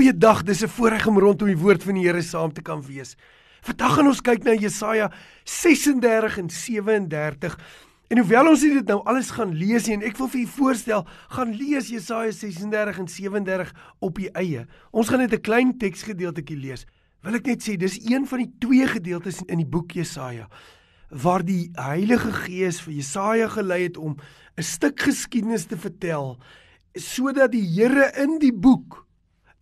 Goeiedag, dis 'n voorreg om rondom die woord van die Here saam te kan wees. Vandag gaan ons kyk na Jesaja 36 en 37. En hoewel ons dit nou alles gaan lees en ek wil vir u voorstel, gaan lees Jesaja 36 en 37 op u eie. Ons gaan net 'n klein teksgedeeltjie lees. Wil ek net sê dis een van die twee gedeeltes in die boek Jesaja waar die Heilige Gees vir Jesaja gelei het om 'n stuk geskiedenis te vertel sodat die Here in die boek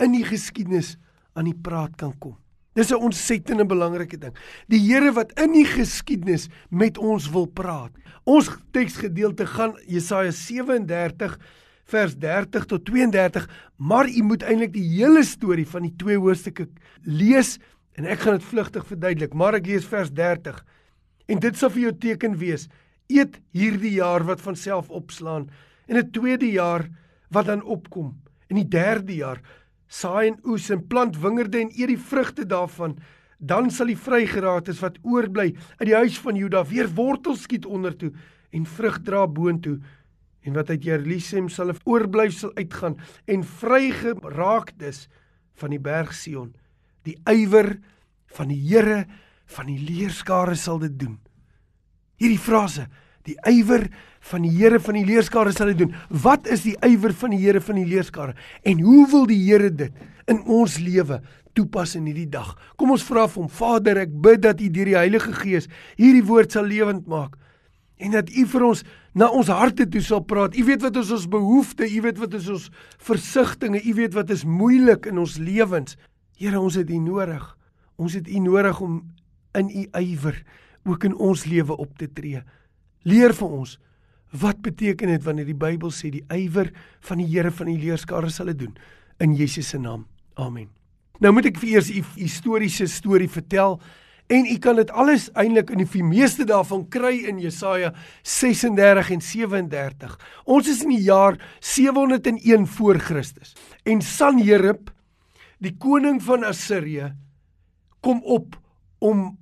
in die geskiedenis aan die praat kan kom. Dis 'n ontsettende belangrike ding. Die Here wat in die geskiedenis met ons wil praat. Ons teksgedeelte gaan Jesaja 37 vers 30 tot 32, maar u moet eintlik die hele storie van die twee hoofstukke lees en ek gaan dit vlugtig verduidelik, maar ek lees vers 30. En dit sal vir jou teken wees: eet hierdie jaar wat van self opslaan en 'n tweede jaar wat dan opkom en die derde jaar saai en oes en plant wingerde en eet die vrugte daarvan, dan sal die vrygerates wat oorbly uit die huis van Juda weer wortels skiet onder toe en vrug dra boontoe. En wat uit Jerusalem sal oorblyfsel uitgaan en vrygeraaktes van die berg Sion. Die ywer van die Here van die leerskare sal dit doen. Hierdie frase die ywer van die Here van die leerskare sal hy doen. Wat is die ywer van die Here van die leerskare? En hoe wil die Here dit in ons lewe toepas in hierdie dag? Kom ons vra vir hom. Vader, ek bid dat U deur die Heilige Gees hierdie woord sal lewend maak en dat U vir ons na ons harte toe sal praat. U weet wat is ons behoeftes, U weet wat is ons versigtings, U weet wat is moeilik in ons lewens. Here, ons het U nodig. Ons het U nodig om in U ywer ook in ons lewe op te tree. Leer vir ons wat beteken dit wanneer die Bybel sê die ywer van die Here van die leerskare sal dit doen in Jesus se naam. Amen. Nou moet ek vir eers 'n historiese storie vertel en u kan dit alles eintlik in die meeste daarvan kry in Jesaja 36 en 37. Ons is in die jaar 701 voor Christus en Sanherib die koning van Assirië kom op om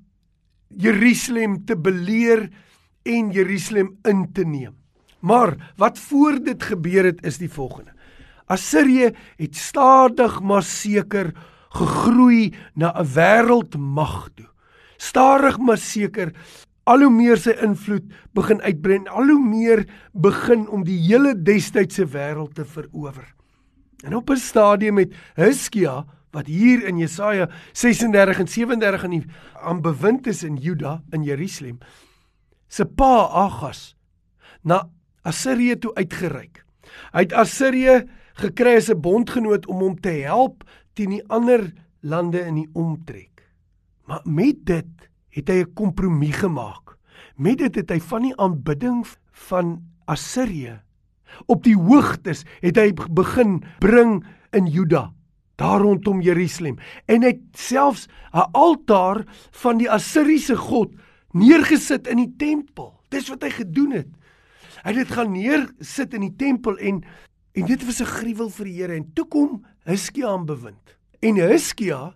Jerusalem te beleer en Jerusalem in te neem. Maar wat voor dit gebeur het is die volgende. Assirië het stadig maar seker gegroei na 'n wêreldmag toe. Stadig maar seker al hoe meer sy invloed begin uitbrei en al hoe meer begin om die hele destydse wêreld te verower. En op 'n stadium met Hizkia wat hier in Jesaja 36 en 37 aan die aan bewind is in Juda in Jerusalem se pa Agas na Assirië toe uitgereik. Hy het Assirië gekry as 'n bondgenoot om hom te help teen die ander lande in die omtrek. Maar met dit het hy 'n kompromie gemaak. Met dit het hy van die aanbidding van Assirië op die hoogtes het hy begin bring in Juda daar rondom Jerusalem en hy het selfs 'n altaar van die Assiriese god neergesit in die tempel. Dis wat hy gedoen het. Hy het dit gaan neersit in die tempel en en dit was 'n gruwel vir die Here en toe kom Hizkia aan bewind. En Hizkia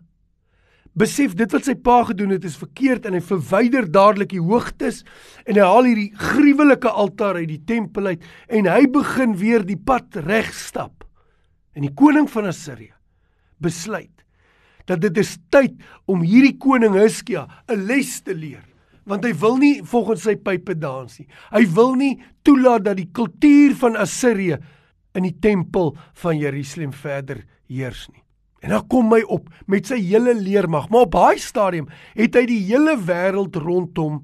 besef dit wat sy pa gedoen het is verkeerd en hy verwyder dadelik die hoogtes en hy haal hierdie gruwelike altaar uit die tempel uit en hy begin weer die pad reg stap. En die koning van Assirië besluit dat dit is tyd om hierdie koning Hizkia 'n les te leer want hy wil nie volgens sy pype dans nie. Hy wil nie toelaat dat die kultuur van Assirië in die tempel van Jerusalem verder heers nie. En dan kom hy op met sy hele leermag, maar op daai stadium het hy die hele wêreld rondom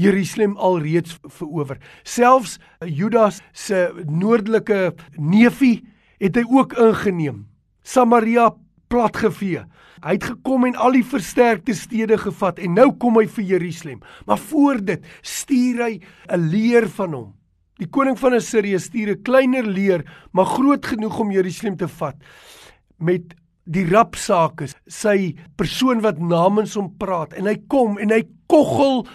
Jerusalem alreeds verower. Selfs Judas se noordelike neefie het hy ook ingeneem. Samaria platgevee. Hy het gekom en al die versterkte stede gevat en nou kom hy vir Jerusalem. Maar voor dit stuur hy 'n leer van hom. Die koning van Assirië stuur 'n kleiner leer, maar groot genoeg om Jerusalem te vat met die rapsake, sy persoon wat namens hom praat en hy kom en hy koggel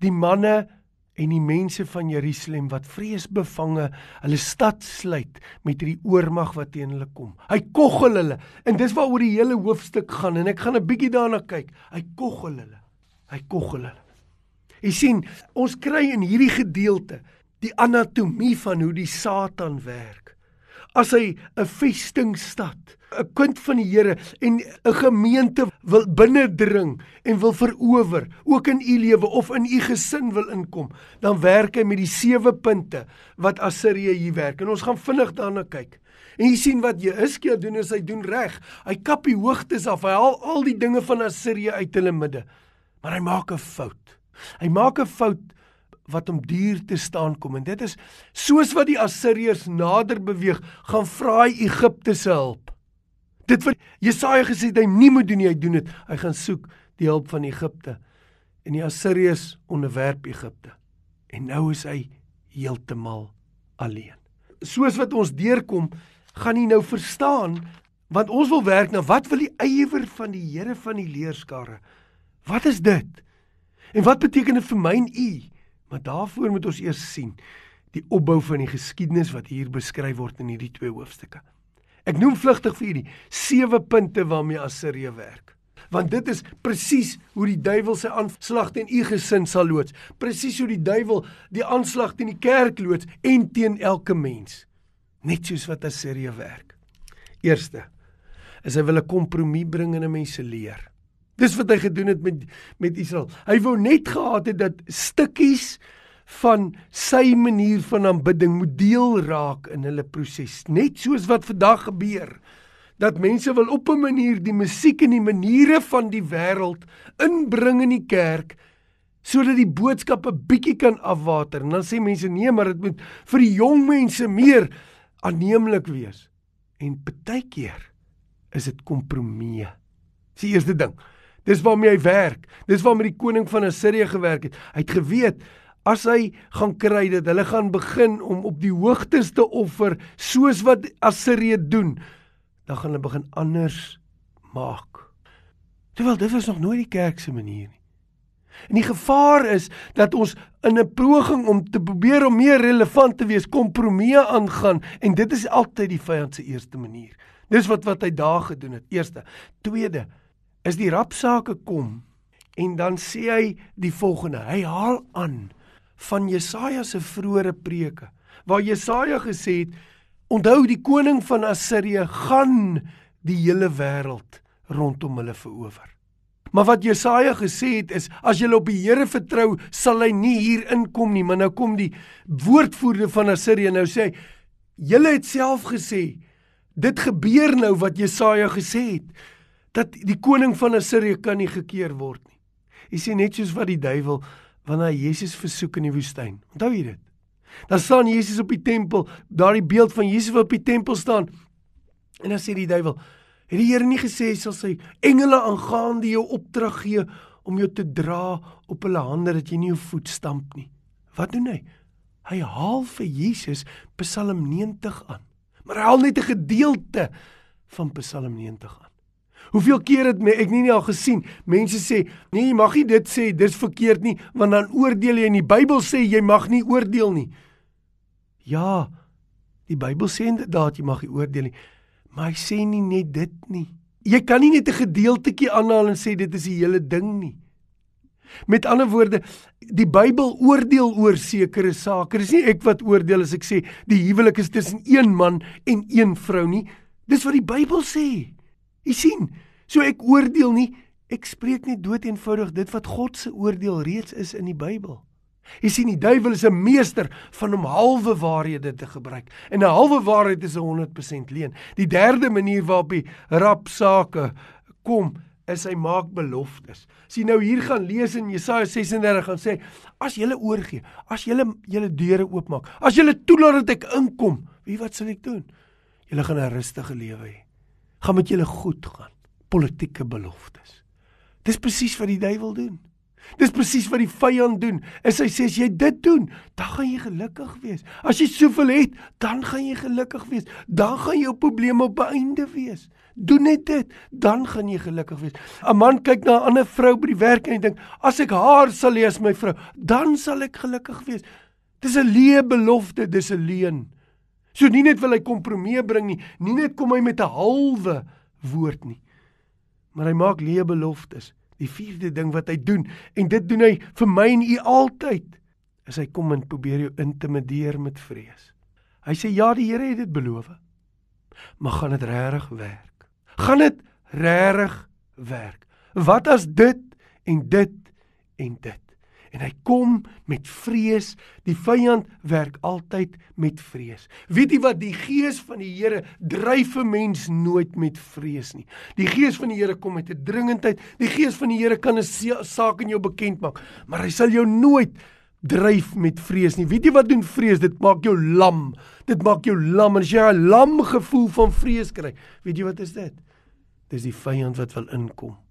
die manne en die mense van Jerusalem wat vreesbevange hulle stad sluit met hierdie oormag wat teen hulle kom. Hy koggel hulle en dis waaroor die hele hoofstuk gaan en ek gaan 'n bietjie daarna kyk. Hy koggel hulle. Hy koggel hulle. Jy sien, ons kry in hierdie gedeelte die anatomie van hoe die Satan werk. As hy 'n vestingstad, 'n kind van die Here en 'n gemeente wil binnendring en wil verower, ook in u lewe of in u gesin wil inkom, dan werk hy met die sewe punte wat Assirië hier werk. En ons gaan vinnig daarna kyk. En jy sien wat Jehiskia doen is hy doen reg. Hy kap die hoogtes af. Hy haal al die dinge van Assirië uit hulle midde. Maar hy maak 'n fout. Hy maak 'n fout wat om duur te staan kom en dit is soos wat die Assiriërs nader beweeg, gaan vra hy Egipte se hulp. Dit wat Jesaja gesê het hy nie moet doen nie, hy doen dit. Hy gaan soek die hulp van Egipte. En die Assiriërs onderwerp Egipte. En nou is hy heeltemal alleen. Soos wat ons deurkom, gaan hy nou verstaan want ons wil werk na wat wil die ywer van die Here van die leerskare? Wat is dit? En wat beteken dit vir my en u? Maar daarvoor moet ons eers sien die opbou van die geskiedenis wat hier beskryf word in hierdie twee hoofstukke. Ek noem vlugtig vir julle sewe punte waarmee Assirië werk. Want dit is presies hoe die duiwel sy aanslag teen u gesin sal loods. Presies hoe die duiwel die aanslag teen die kerk loods en teen elke mens. Net soos wat Assirië werk. Eerste is hy wil 'n kompromie bring in 'n mens se leer. Dis wat hy gedoen het met met Israel. Hy wou net gehad het dat stukkies van sy manier van aanbidding moet deel raak in hulle proses. Net soos wat vandag gebeur dat mense wil op 'n manier die musiek en die maniere van die wêreld inbring in die kerk sodat die boodskap 'n bietjie kan afwater. En dan sê mense nee, maar dit moet vir die jong mense meer aanneemlik wees. En baie keer is dit kompromie. Dis die eerste ding. Dis waarmee hy werk. Dis waarmee die koning van Assirië gewerk het. Hy het geweet as hy gaan kry dat hulle gaan begin om op die hoogtes te offer soos wat Assirië doen, dan gaan hulle begin anders maak. Terwyl dit was nog nooit die kerk se manier nie. En die gevaar is dat ons in 'n poging om te probeer om meer relevant te wees, kompromieë aangaan en dit is altyd die vyand se eerste manier. Dis wat wat hy daar gedoen het. Eerste, tweede, is die rapsake kom en dan sê hy die volgende. Hy haal aan van Jesaja se vroeëre preke waar Jesaja gesê het: "Onthou die koning van Assirië gaan die hele wêreld rondom hulle verower." Maar wat Jesaja gesê het is as jy op die Here vertrou, sal hy nie hier inkom nie, maar nou kom die woordvoerder van Assirië nou sê: "Julle het self gesê dit gebeur nou wat Jesaja gesê het." Dat die koning van Assirië kan nie gekeer word nie. Jy sien net soos wat die duiwel wanneer hy Jesus versoek in die woestyn. Onthou jy dit? Dan staan Jesus op die tempel, daardie beeld van Jesus wat op die tempel staan. En dan sê die duiwel: "Het die Here nie gesê hy sal sy engele aangaande jou opdrag gee om jou te dra op hulle hande dat jy nie jou voet stamp nie?" Wat doen hy? Hy haal vir Jesus Psalm 90 aan. Maar hy haal net 'n gedeelte van Psalm 90 aan. Hoeveel keer het ek nie, nie al gesien mense sê, "Nee, jy mag nie dit sê, dis verkeerd nie, want dan oordeel jy en die Bybel sê jy mag nie oordeel nie." Ja, die Bybel sê inderdaad jy mag nie oordeel nie, maar hy sê nie net dit nie. Jy kan nie net 'n gedeeltjie aanhaal en sê dit is die hele ding nie. Met ander woorde, die Bybel oordeel oor sekere sake. Dis nie ek wat oordeel as ek sê die huwelik is tussen een man en een vrou nie. Dis wat die Bybel sê. Jy sien, so ek oordeel nie, ek spreek net dood eenvoudig dit wat God se oordeel reeds is in die Bybel. Jy sien die duiwel is 'n meester van om halwe waarhede te gebruik. En 'n halwe waarheid is 'n 100% leuen. Die derde manier waarop die rap sake kom is hy maak beloftes. As jy nou hier gaan lees in Jesaja 36 gaan sê as jy oorgee, as jy julle deure oopmaak, as jy toelaat dat ek inkom, wie wat sal ek doen? Jy gaan 'n rustige lewe hê gaan met julle goed gaan. Politieke beloftes. Dis presies wat die duiwel doen. Dis presies wat die vyand doen. Is hy sê as jy dit doen, dan gaan jy gelukkig wees. As jy soveel het, dan gaan jy gelukkig wees. Dan gaan jou probleme op einde wees. Doen net dit, dan gaan jy gelukkig wees. 'n Man kyk na 'n ander vrou by die werk en hy dink, as ek haar sal hê as my vrou, dan sal ek gelukkig wees. Dis 'n leë belofte, dis 'n leuen. So nie net wil hy kompromie bring nie, nie net kom hy met 'n halwe woord nie. Maar hy maak leë beloftes. Die vierde ding wat hy doen en dit doen hy vir my en u altyd, is hy kom en probeer jou intimideer met vrees. Hy sê ja, die Here het dit beloof. Maar gaan dit regtig werk? Gaan dit regtig werk? Wat as dit en dit en dit? En hy kom met vrees. Die vyand werk altyd met vrees. Weet jy wat die gees van die Here dryf 'n mens nooit met vrees nie. Die gees van die Here kom met 'n dringendheid. Die gees van die Here kan 'n saak in jou bekend maak, maar hy sal jou nooit dryf met vrees nie. Weet jy wat doen vrees? Dit maak jou lam. Dit maak jou lam. En as jy 'n lam gevoel van vrees kry, weet jy wat is dit? Dis die vyand wat wil inkom.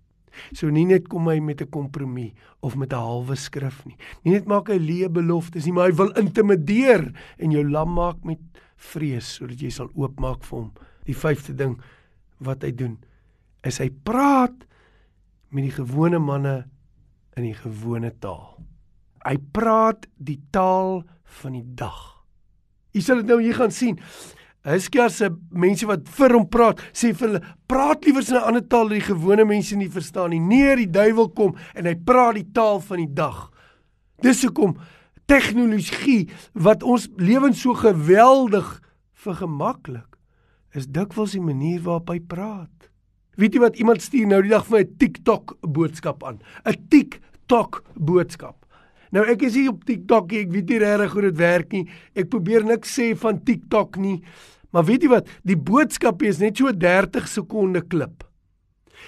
So nie net kom hy met 'n kompromie of met 'n halwe skrif nie. Nie net maak hy leë beloftes nie, maar hy wil intimideer en jou lam maak met vrees sodat jy sal oopmaak vir hom. Die vyfde ding wat hy doen is hy praat met die gewone manne in die gewone taal. Hy praat die taal van die dag. Jy sal dit nou hier gaan sien. Hiskia se mense wat vir hom praat, sê vir hulle, praat liewer in 'n ander taal wat die gewone mense nie verstaan nie. Nee, die duiwel kom en hy praat die taal van die dag. Dis hoekom tegnologie wat ons lewens so geweldig vergemaklik is dikwels die manier waarop hy praat. Weet jy wat iemand stuur nou die dag vir 'n TikTok boodskap aan? 'n TikTok boodskap. Nou ek is hier op TikTok, ek weet nie regtig hoe dit werk nie. Ek probeer niks sê van TikTok nie. Maar weet jy wat? Die boodskap is net so 30 sekonde klip.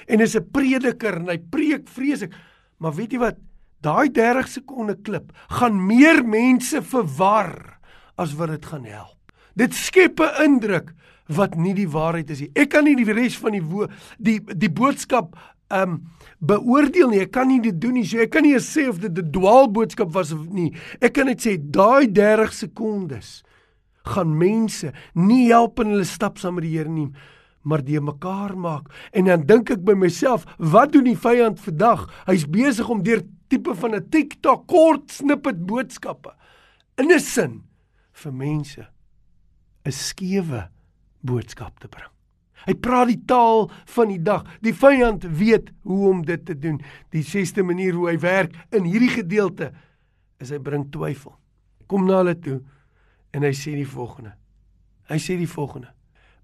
En is 'n prediker en hy preek vreeslik. Maar weet jy wat? Daai 30 sekonde klip gaan meer mense verwar as wat dit gaan help. Dit skep 'n indruk wat nie die waarheid is nie. Ek kan nie die res van die die die boodskap um beoordeel nie. Ek kan nie dit doen nie. So ek kan nie sê of dit 'n dwaalboodskap was of nie. Ek kan net sê daai 30 sekondes gaan mense nie help in hulle stap saam met die Here nie, maar die mekaar maak. En dan dink ek by myself, wat doen die vyand vandag? Hy's besig om deur tipe van 'n TikTok kort snippet boodskappe in 'n sin vir mense 'n skewe boodskap te bring. Hy praat die taal van die dag. Die vyand weet hoe om dit te doen. Die sesde manier hoe hy werk in hierdie gedeelte is hy bring twyfel. Kom na hulle toe en hy sê die volgende. Hy sê die volgende: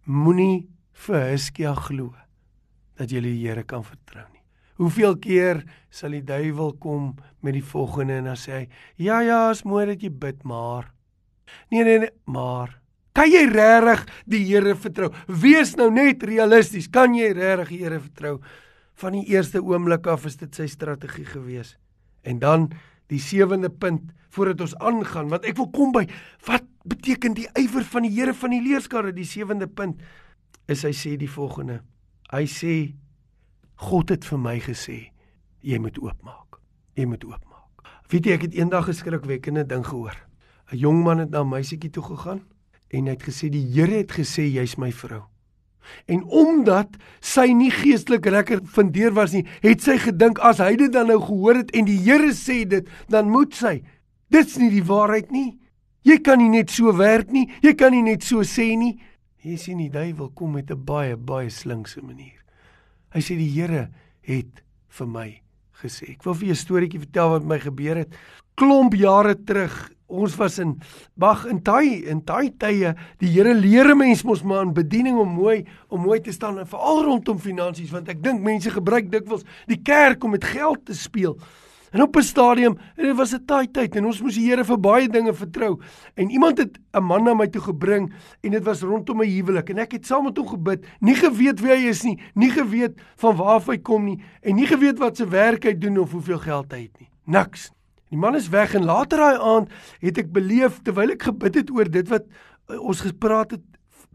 Moenie vir Hiskia glo dat jy die Here kan vertrou nie. Hoeveel keer sal die duiwel kom met die volgende en dan sê hy: "Ja ja, is mooi dat jy bid, maar nee nee nee, maar Kan jy regtig die Here vertrou? Wees nou net realisties. Kan jy regtig die Here vertrou? Van die eerste oomblik af is dit sy strategie gewees. En dan die sewende punt voordat ons aangaan, want ek wil kom by wat beteken die ywer van die Here van die leerskare? Die sewende punt is hy sê die volgende. Hy sê God het vir my gesê jy moet oopmaak. Jy moet oopmaak. Weet jy ek het eendag geskrikwekkende ding gehoor. 'n Jong man het na 'n meisietjie toe gegaan en hy het gesê die Here het gesê jy's my vrou. En omdat sy nie geestelik lekker fundeer was nie, het sy gedink as hy dit dan nou gehoor het en die Here sê dit, dan moet sy. Dit's nie die waarheid nie. Jy kan nie net so werk nie. Jy kan nie net so sê nie. Jy sien die duiwel kom met 'n baie baie slinkse manier. Hy sê die Here het vir my gesê. Ek wil vir jou 'n storieetjie vertel wat my gebeur het klomp jare terug ons was in wag in daai in daai tye die Here leer mense mos maar in bediening om mooi om mooi te staan en veral rondom finansies want ek dink mense gebruik dikwels die kerk om met geld te speel. En op 'n stadium en dit was 'n taai tyd en ons moes die Here vir baie dinge vertrou. En iemand het 'n man na my toe gebring en dit was rondom my huwelik en ek het saam met hom gebid, nie geweet wie hy is nie, nie geweet van waar hy kom nie en nie geweet wat sy werk hy doen of hoeveel geld hy het nie. Niks. Die man is weg en later daai aand het ek beleef terwyl ek gebid het oor dit wat uh, ons gespreek het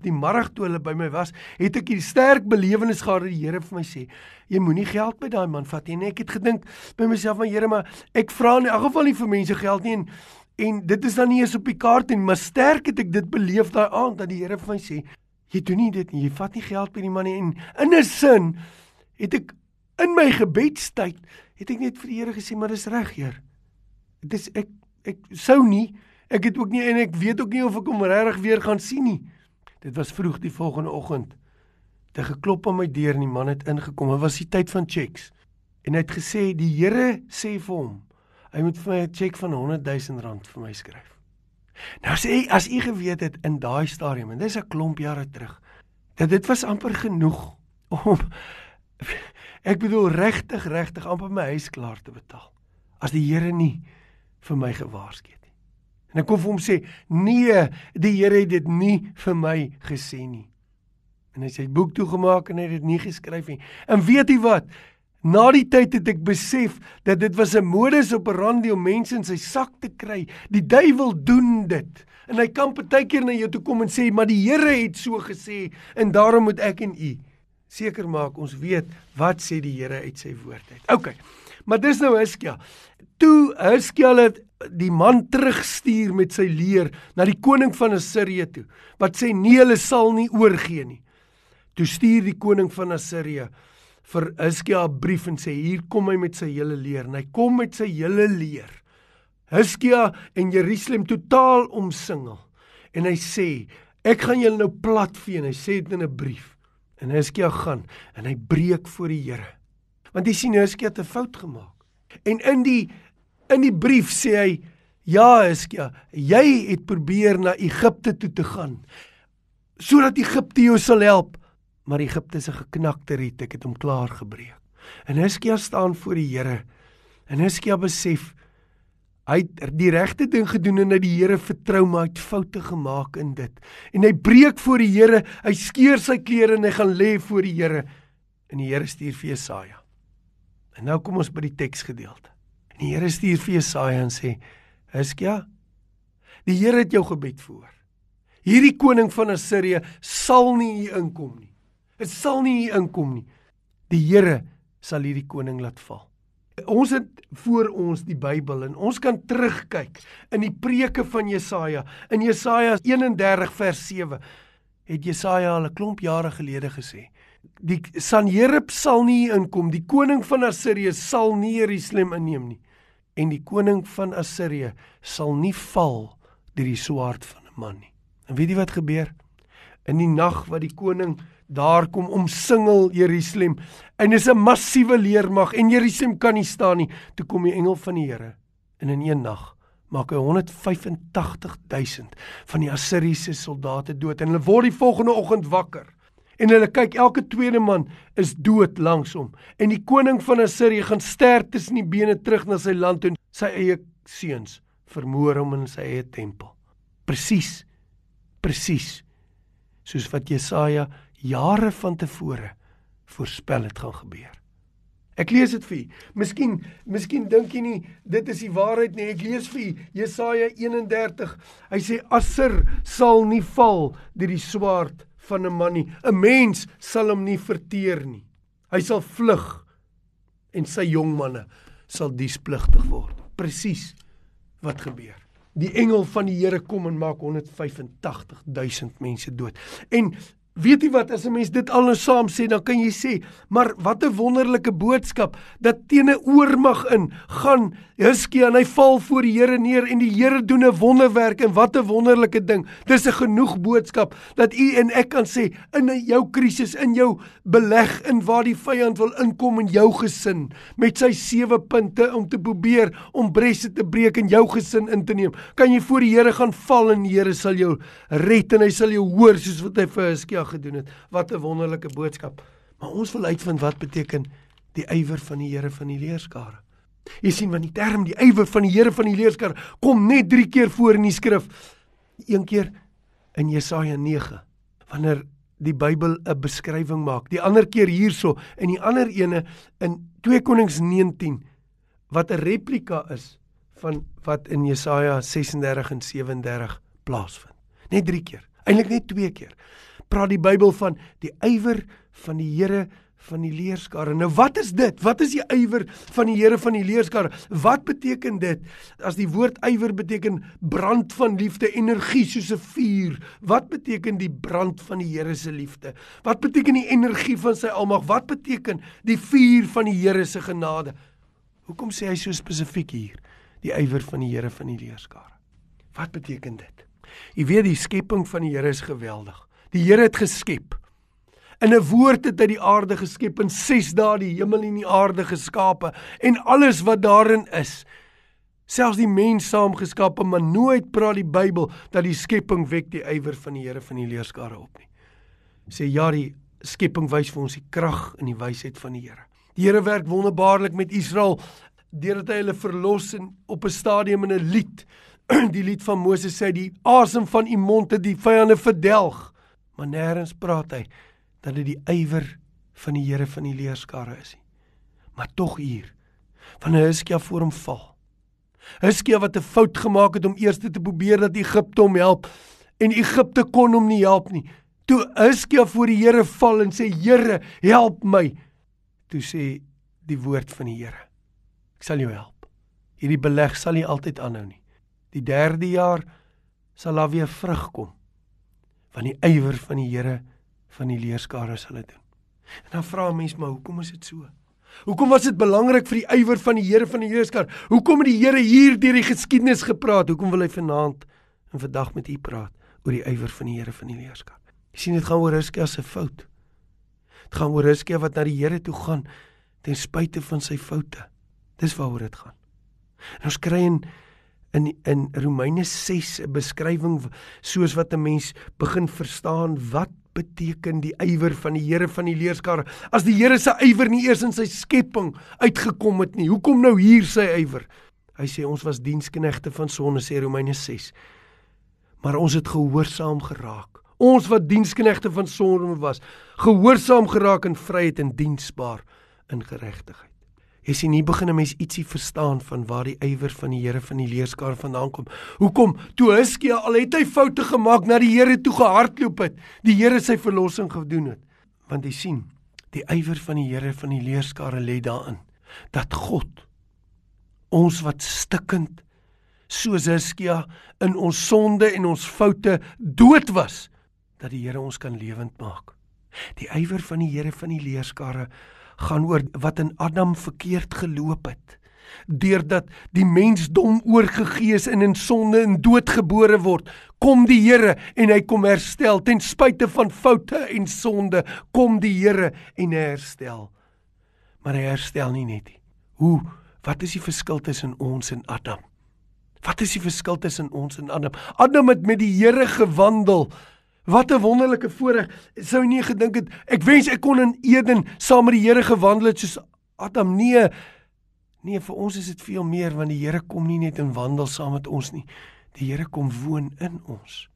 die middag toe hulle by my was, het ek 'n sterk belewenis gehad dat die Here vir my sê, jy moenie geld by daai man vat nie. En ek het gedink by myself van Here, maar ek vra in elk geval nie vir mense geld nie en en dit is dan nie eens op die kaart nie, maar sterk het ek dit beleef daai aand dat die Here vir my sê, jy doen nie dit nie. Jy vat nie geld by die man nie en in 'n sin het ek in my gebedstyd het ek net vir die Here gesê, maar dis reg, Heer dis ek ek sou nie ek het ook nie en ek weet ook nie of ek hom regtig weer gaan sien nie. Dit was vroeg die volgende oggend. Hy geklop aan my deur en die man het ingekom. Dit was die tyd van checks. En hy het gesê die Here sê vir hom, hy moet vir my 'n cheque van 100 000 rand vir my skryf. Nou sê hy as u geweet het in daai stadium en dis 'n klomp jare terug, dat dit was amper genoeg om ek bedoel regtig regtig amper my huis klaar te betaal as die Here nie vir my gewaarsku het nie. En ek kon vir hom sê, "Nee, die Here het dit nie vir my gesê nie." En hy sê hy boek toegemaak en hy het dit nie geskryf nie. En weet jy wat? Na die tyd het ek besef dat dit was 'n modus operandi om mense in sy sak te kry. Die duiwel doen dit. En hy kan partykeer na jou toe kom en sê, "Maar die Here het so gesê en daarom moet ek en u seker maak ons weet wat sê die Here uit sy woord uit." OK. Maar dis nou Hiskia. Toe Hiskia het die man terugstuur met sy leer na die koning van Assirië toe wat sê nee hulle sal nie oorgee nie. Toe stuur die koning van Assirië vir Hiskia 'n brief en sê hier kom hy met sy hele leer en hy kom met sy hele leer. Hiskia en Jerusalem totaal omsingel. En hy sê ek gaan julle nou platvee en hy sê dit in 'n brief. En Hiskia gaan en hy breek voor die Here. Want hy sien Hiskia het 'n fout gemaak. En in die in die brief sê hy ja Hiskia, jy het probeer na Egipte toe te gaan sodat Egipte jou sal help maar Egipte se geknakte riet, ek het hom klaar gebreek. En Hiskia staan voor die Here. En Hiskia besef hy het die regte ding gedoen en hy die Here vertrou maar hy het foute gemaak in dit. En hy breek voor die Here, hy skeur sy klere en hy gaan lê voor die Here. En die Here stuur vir Jesaja. En nou kom ons by die teksgedeelte. En die Here stuur vir Jesaja en sê: "Hiskia, die Here het jou gebed voor. Hierdie koning van Assirië sal nie hier inkom nie. Dit sal nie hier inkom nie. Die Here sal hierdie koning laat val. Ons het voor ons die Bybel en ons kan terugkyk in die preke van Jesaja. In Jesaja 31 vers 7 het Jesaja al 'n klomp jare gelede gesê: Die Sanherib sal nie inkom, die koning van Assirië sal nie Jerusalem inneem nie en die koning van Assirië sal nie val deur die swaard van 'n man nie. En weet jy wat gebeur? In die nag wat die koning daar kom omsingel Jerusalem en is 'n massiewe leermag en Jerusalem kan nie staan nie. Toe kom die engel van die Here en in een nag maak hy 185000 van die Assiriese soldate dood en hulle word die volgende oggend wakker. En hulle kyk elke tweede man is dood langs hom en die koning van Assirië gaan sterf tussen die bene terug na sy land en sy eie seuns vermoor hom in sy eie tempel. Presies presies soos wat Jesaja jare van tevore voorspel het gaan gebeur. Ek lees dit vir u. Miskien, miskien dink jy nie dit is die waarheid nie. Ek lees vir u Jesaja 31. Hy sê Assur sal nie val deur die swaard van 'n man nie. 'n Mens sal hom nie verteer nie. Hy sal vlug en sy jong manne sal diespligtig word. Presies wat gebeur. Die engel van die Here kom en maak 185000 mense dood. En Weet jy wat as 'n mens dit alles saam sê dan kan jy sê maar wat 'n wonderlike boodskap dat teen 'n oormag in gaan Hiskia en hy val voor die Here neer en die Here doen 'n wonderwerk en wat 'n wonderlike ding. Dis 'n genoeg boodskap dat u en ek kan sê in jou krisis in jou beleg in waar die vyand wil inkom in jou gesin met sy sewe punte om te probeer om bresse te breek en jou gesin in te neem. Kan jy voor die Here gaan val en die Here sal jou red en hy sal jou hoor soos wat hy vir Hiskia gedoen het. Wat 'n wonderlike boodskap. Maar ons wil uitvind wat beteken die ywer van die Here van die leerskare. Jy sien want die term die ywer van die Here van die leerskare kom net 3 keer voor in die skrif. Een keer in Jesaja 9 wanneer die Bybel 'n beskrywing maak. Die ander keer hierso en die ander ene in 2 Konings 19 wat 'n replika is van wat in Jesaja 36 en 37 plaasvind. Net 3 keer. Eintlik net 2 keer praat die Bybel van die ywer van die Here van die leerskare. Nou wat is dit? Wat is die ywer van die Here van die leerskare? Wat beteken dit? As die woord ywer beteken brand van liefde, energie soos 'n vuur. Wat beteken die brand van die Here se liefde? Wat beteken die energie van sy almag? Wat beteken die vuur van die Here se genade? Hoekom sê hy so spesifiek hier? Die ywer van die Here van die leerskare. Wat beteken dit? Jy weet die skepping van die Here is geweldig. Die Here het geskep. In 'n woord het hy die aarde geskep in 6 dae die hemel en die aarde geskape en alles wat daarin is. Selfs die mens saamgeskape, maar nooit praat die Bybel dat die skepping wek die ywer van die Here van die leerskare op nie. sê ja, die skepping wys vir ons die krag en die wysheid van die Here. Die Here werk wonderbaarlik met Israel deurdat hy hulle verlos in op 'n stadium in 'n lied. Die lied van Moses sê die asem van u mond het die vyande verdelg. Maar nêrens praat hy dat dit die ywer van die Here van die leerskare is nie. Maar tog hier van Hizkia voor hom val. Hizkia wat 'n fout gemaak het om eers te probeer dat Egipte hom help en Egipte kon hom nie help nie. Toe Hizkia voor die Here val en sê Here, help my. Toe sê die woord van die Here: Ek sal jou help. Hierdie beleg sal nie altyd aanhou nie. Die 3de jaar sal daar weer vrug kom. Van die ywer van die Here van die leerskare sal dit doen. En dan vra 'n mens maar hoekom is dit so? Hoekom was dit belangrik vir die ywer van die Here van die Heerskar? Hoekom het die Here hier deur die geskiedenis gepraat? Hoekom wil hy vanaand en vandag met u praat oor die ywer van die Here van die Heerskar? Jy sien dit gaan oor Hizkia se fout. Dit gaan oor Hizkia wat na die Here toe gaan ten spyte van sy foute. Dis waaroor dit gaan. En ons kry in in in Romeine 6 'n beskrywing soos wat 'n mens begin verstaan wat beteken die ywer van die Here van die leerskare? As die Here se ywer nie eers in sy skepping uitgekom het nie, hoekom nou hier sy ywer? Hy sê ons was diensknegte van sonde sê Romeine 6. Maar ons het gehoorsaam geraak. Ons wat diensknegte van sonde was, gehoorsaam geraak in vryheid en diensbaar in geregtigheid. Jy sien hier begin 'n mens ietsie verstaan van waar die ywer van die Here van die leerskare vandaan kom. Hoekom toe Hiskia al het hy foute gemaak na die Here toe gehardloop het, die Here sy verlossing gedoen het. Want jy sien, die ywer van die Here van die leerskare lê daarin dat God ons wat stikkend soos Hiskia in ons sonde en ons foute dood was, dat die Here ons kan lewend maak. Die ywer van die Here van die leerskare gaan oor wat in Adam verkeerd geloop het. Deurdat die mensdom oorgegee is en in sonde en dood gebore word, kom die Here en hy kom herstel ten spyte van foute en sonde, kom die Here en herstel. Maar hy herstel nie net nie. Hoe? Wat is die verskil tussen ons en Adam? Wat is die verskil tussen ons en Adam? Adam het met die Here gewandel. Wat 'n wonderlike voorreg. Sou nie gedink het ek wens ek kon in Eden saam met die Here gewandel het soos Adam. Nee. Nee, vir ons is dit veel meer want die Here kom nie net en wandel saam met ons nie. Die Here kom woon in ons.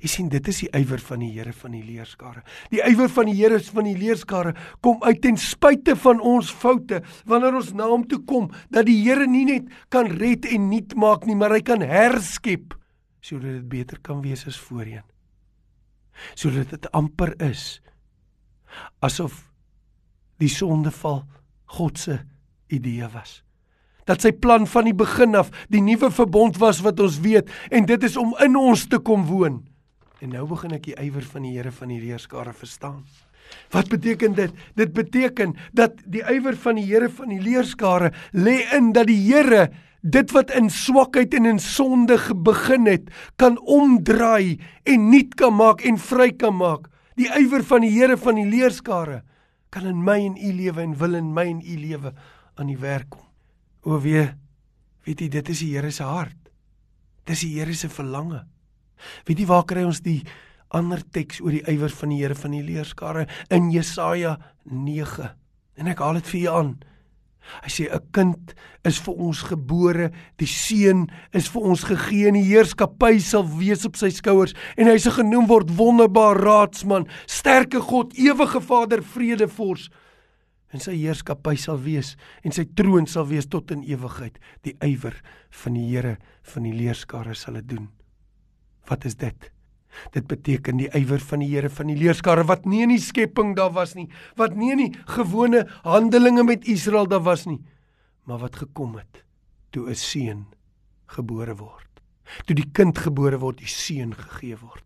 Jy sien, dit is die ywer van die Here van die leerskare. Die ywer van die Here van die leerskare kom uit ten spyte van ons foute wanneer ons na hom toe kom dat die Here nie net kan red en nuut maak nie, maar hy kan herskep sodat dit beter kan wees as voorheen sodat dit amper is asof die sondeval God se idee was. Dat sy plan van die begin af die nuwe verbond was wat ons weet en dit is om in ons te kom woon. En nou begin ek die ywer van die Here van die leerskare verstaan. Wat beteken dit? Dit beteken dat die ywer van die Here van die leerskare lê in dat die Here dit wat in swakheid en in sonde begin het, kan omdraai en nuut kan maak en vry kan maak. Die ywer van die Here van die leerskare kan in my en u lewe en wil in my en u lewe aan die werk kom. O wee, weet jy dit is die Here se hart. Dis die Here se verlange. Weet jy waar kry ons die ander teks oor die ywer van die Here van die leerskare in Jesaja 9? En ek haal dit vir julle aan. Hy sê 'n kind is vir ons gebore, die seun is vir ons gegee en die heerskappy sal wees op sy skouers en hy se genoem word wonderbaar raadsman, sterke God, ewige Vader, vredevors. En sy heerskappy sal wees en sy troon sal wees tot in ewigheid. Die ywer van die Here van die leerskare sal dit doen. Wat is dit? Dit beteken die ywer van die Here van die leerskare wat nie in die skepping daar was nie, wat nie in die gewone handelinge met Israel daar was nie, maar wat gekom het toe 'n seun gebore word. Toe die kind gebore word, die seun gegee word.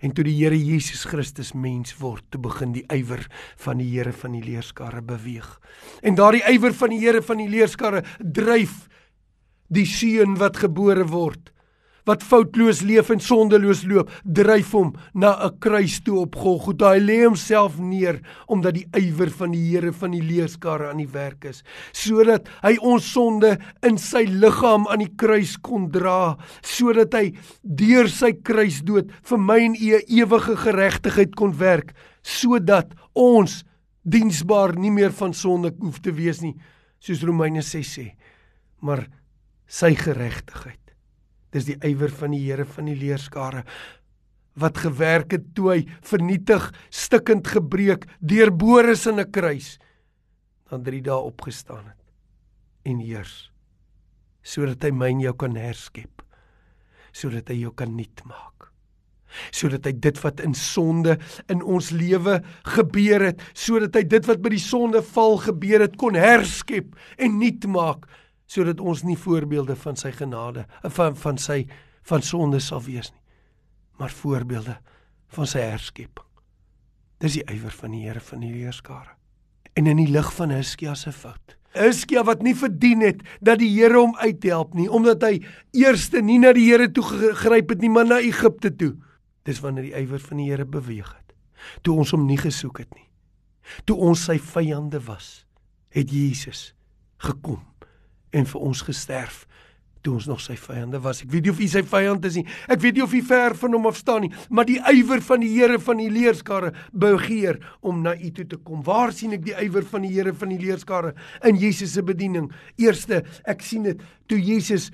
En toe die Here Jesus Christus mens word, toe begin die ywer van die Here van die leerskare beweeg. En daardie ywer van die Here van die leerskare dryf die seun wat gebore word wat foutloos leef en sondeloos loop, dryf hom na 'n kruis toe op Golgotha. Hy lê homself neer omdat die ywer van die Here van die leerskare aan die werk is, sodat hy ons sonde in sy liggaam aan die kruis kon dra, sodat hy deur sy kruisdood vir my en u ewige geregtigheid kon werk, sodat ons diensbaar nie meer van sonde hoef te wees nie, soos Romeine 6 sê, maar sy geregtigheid. Dis die ywer van die Here van die leerskare wat gewerk het toe hy vernietig, stikkend gebreek, deurbore is in 'n kruis, dan 3 dae opgestaan het en heers sodat hy my en jou kan herskep, sodat hy jou kan nuut maak sodat hy dit wat in sonde in ons lewe gebeur het, sodat hy dit wat by die sonde val gebeur het kon herskep en nuut maak, sodat ons nie voorbeelde van sy genade van van sy van sonde sal wees nie maar voorbeelde van sy herskeping dis die ywer van die Here van die leerskare. En in die lig van Hiskia se fout. Hiskia wat nie verdien het dat die Here hom uithelp nie omdat hy eerste nie na die Here toe gegryp het nie maar na Egipte toe. Dis wanneer die ywer van die Here beweeg het. Toe ons hom nie gesoek het nie. Toe ons sy vyande was het Jesus gekom en vir ons gesterf toe ons nog sy vyande was. Ek weet nie of u sy vyand is nie. Ek weet nie of u ver van hom af staan nie, maar die ywer van die Here van die leerskare begeer om na u toe te kom. Waar sien ek die ywer van die Here van die leerskare in Jesus se bediening? Eerste, ek sien dit toe Jesus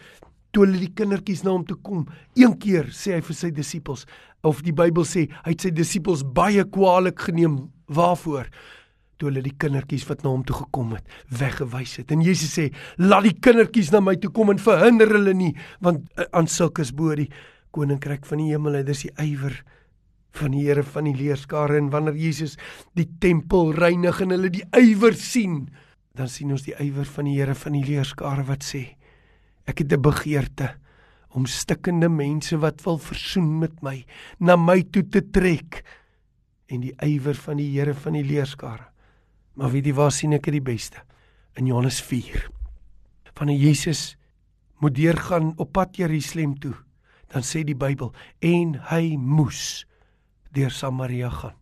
toe hulle die kindertjies na hom toe kom. Een keer sê hy vir sy disippels of die Bybel sê hy het sy disippels baie kwaadlik geneem. Waarvoor? Toe hulle die kindertjies wat na hom toe gekom het, weggewys het. En Jesus sê: "Laat die kindertjies na my toe kom en verhinder hulle nie, want uh, aan sulke is bo die koninkryk van die hemel. Dit is die ywer van die Here van die leerskare en wanneer Jesus die tempel reinig en hulle die ywer sien, dan sien ons die ywer van die Here van die leerskare wat sê: Ek het 'n begeerte om stikkende mense wat wil versoen met my na my toe te trek en die ywer van die Here van die leerskare Maar weet jy waar sien ek dit die beste? In Johannes 4. Wanneer Jesus moet deurgaan op pad Jerusalem toe, dan sê die Bybel en hy moes deur Samaria gaan.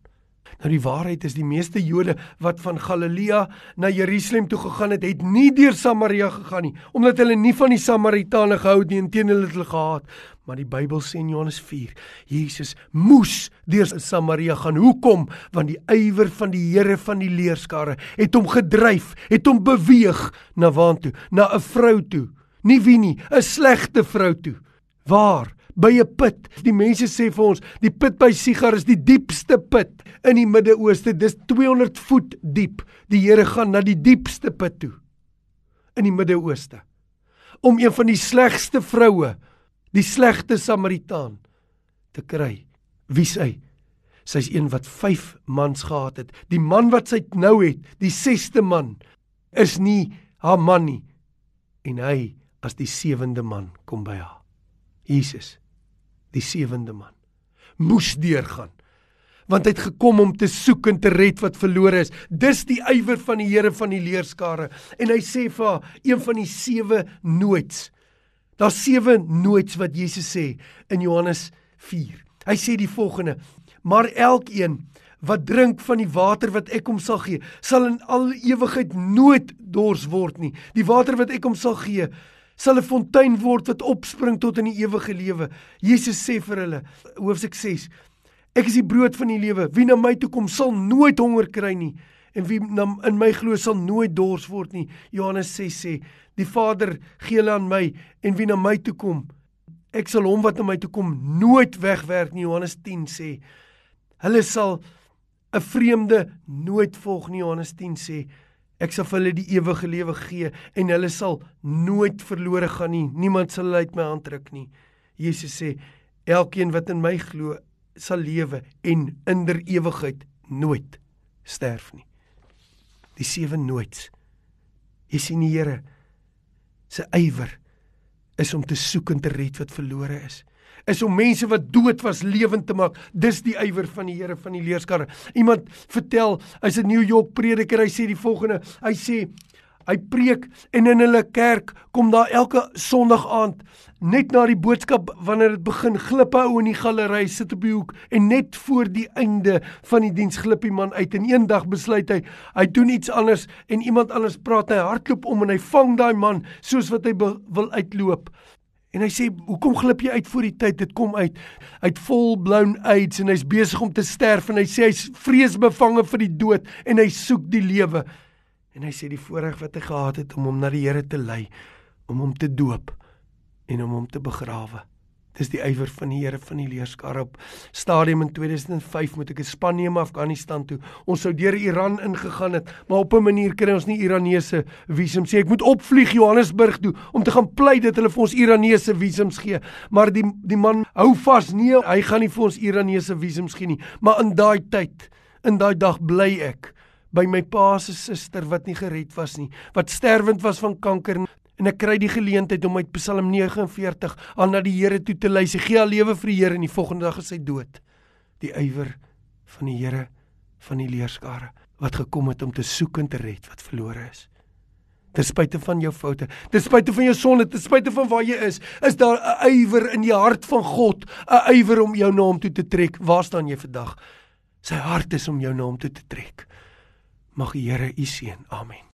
Nou die waarheid is die meeste Jode wat van Galilea na Jerusalem toe gegaan het, het nie deur Samaria gegaan nie, omdat hulle nie van die Samaritane gehou het nie, inteendeel het hulle gehaat. Maar die Bybel sê in Johannes 4, Jesus moes deur Samaria gaan. Hoekom? Want die ywer van die Here van die leerskare het hom gedryf, het hom beweeg na waantoe? Na 'n vrou toe. Nie wie nie, 'n slegte vrou toe. Waar? By 'n put. Die mense sê vir ons, die put by Sigar is die diepste put in die Midde-Ooste. Dis 200 voet diep. Die Here gaan na die diepste put toe in die Midde-Ooste om een van die slegste vroue, die slegte Samaritaan te kry. Wie sy? Sy's een wat 5 mans gehad het. Die man wat sy nou het, die 6ste man, is nie haar man nie. En hy as die 7de man kom by haar. Jesus die sewende man. Moes deurgaan. Want hy het gekom om te soek en te red wat verlore is. Dis die ywer van die Here van die leerskare. En hy sê vir haar een van die sewe nooits. Daar's sewe nooits wat Jesus sê in Johannes 4 hy sê die volgende maar elkeen wat drink van die water wat ek hom sal gee sal in al ewigheid nooit dors word nie. Die water wat ek hom sal gee sal 'n fontein word wat opspring tot in die ewige lewe. Jesus sê vir hulle, hoofstuk 6, ek is die brood van die lewe. Wie na my toe kom, sal nooit honger kry nie en wie na, in my glo sal nooit dors word nie. Johannes 6 sê, die Vader gee hulle aan my en wie na my toe kom, ek sal hom wat na my toe kom nooit wegwerk nie. Johannes 10 sê, hulle sal 'n vreemde nooit volg nie. Johannes 10 sê, Ek sal vir hulle die ewige lewe gee en hulle sal nooit verlore gaan nie. Niemand sal hulle uit my hand ruk nie. Jesus sê elkeen wat in my glo sal lewe en in der ewigheid nooit sterf nie. Die sewe nooits. Jy sien die Here se ywer is om te soek en te red wat verlore is is om mense wat dood was lewend te maak. Dis die ywer van die Here van die leerskare. Iemand vertel, hy's 'n New York prediker, hy sê die volgende. Hy sê Hy preek en in hulle kerk kom daar elke Sondag aand net na die boodskap wanneer dit begin glip ou in die galery sit op die hoek en net voor die einde van die diens glip die man uit en eendag besluit hy hy doen iets anders en iemand anders praat hy hardloop om en hy vang daai man soos wat hy wil uitloop En hy sê, "Hoekom glip jy uit voor die tyd? Dit kom uit uit volblown AIDS en hy's besig om te sterf en hy sê hy's vreesbevange vir die dood en hy soek die lewe." En hy sê die voorreg wat hy gehad het om hom na die Here te lei, om hom te doop en om hom te begrawe. Dis die ywer van die Here van die leerskare op stadium in 2005 moet ek 'n span neem Afghanistan toe. Ons sou deur Iran ingegaan het, maar op 'n manier kry ons nie Iranese visum sê ek moet opvlieg Johannesburg toe om te gaan pleit dat hulle vir ons Iranese visums gee. Maar die die man hou vas nee, hy gaan nie vir ons Iranese visums gee nie. Maar in daai tyd, in daai dag bly ek by my pa se suster wat nie gered was nie, wat sterwend was van kanker en ek kry die geleentheid om uit Psalm 49 aan na die Here toe te luister. Gee al lewe vir die Here en die volgende dag is hy dood. Die ywer van die Here van die leerskare wat gekom het om te soek en te red wat verlore is. Ten spyte van jou foute, ten spyte van jou sonde, ten spyte van waar jy is, is daar 'n ywer in die hart van God, 'n ywer om jou na hom toe te trek. Waar staan jy vandag? Sy hart is om jou na hom toe te trek. Mag die Here u seën. Amen.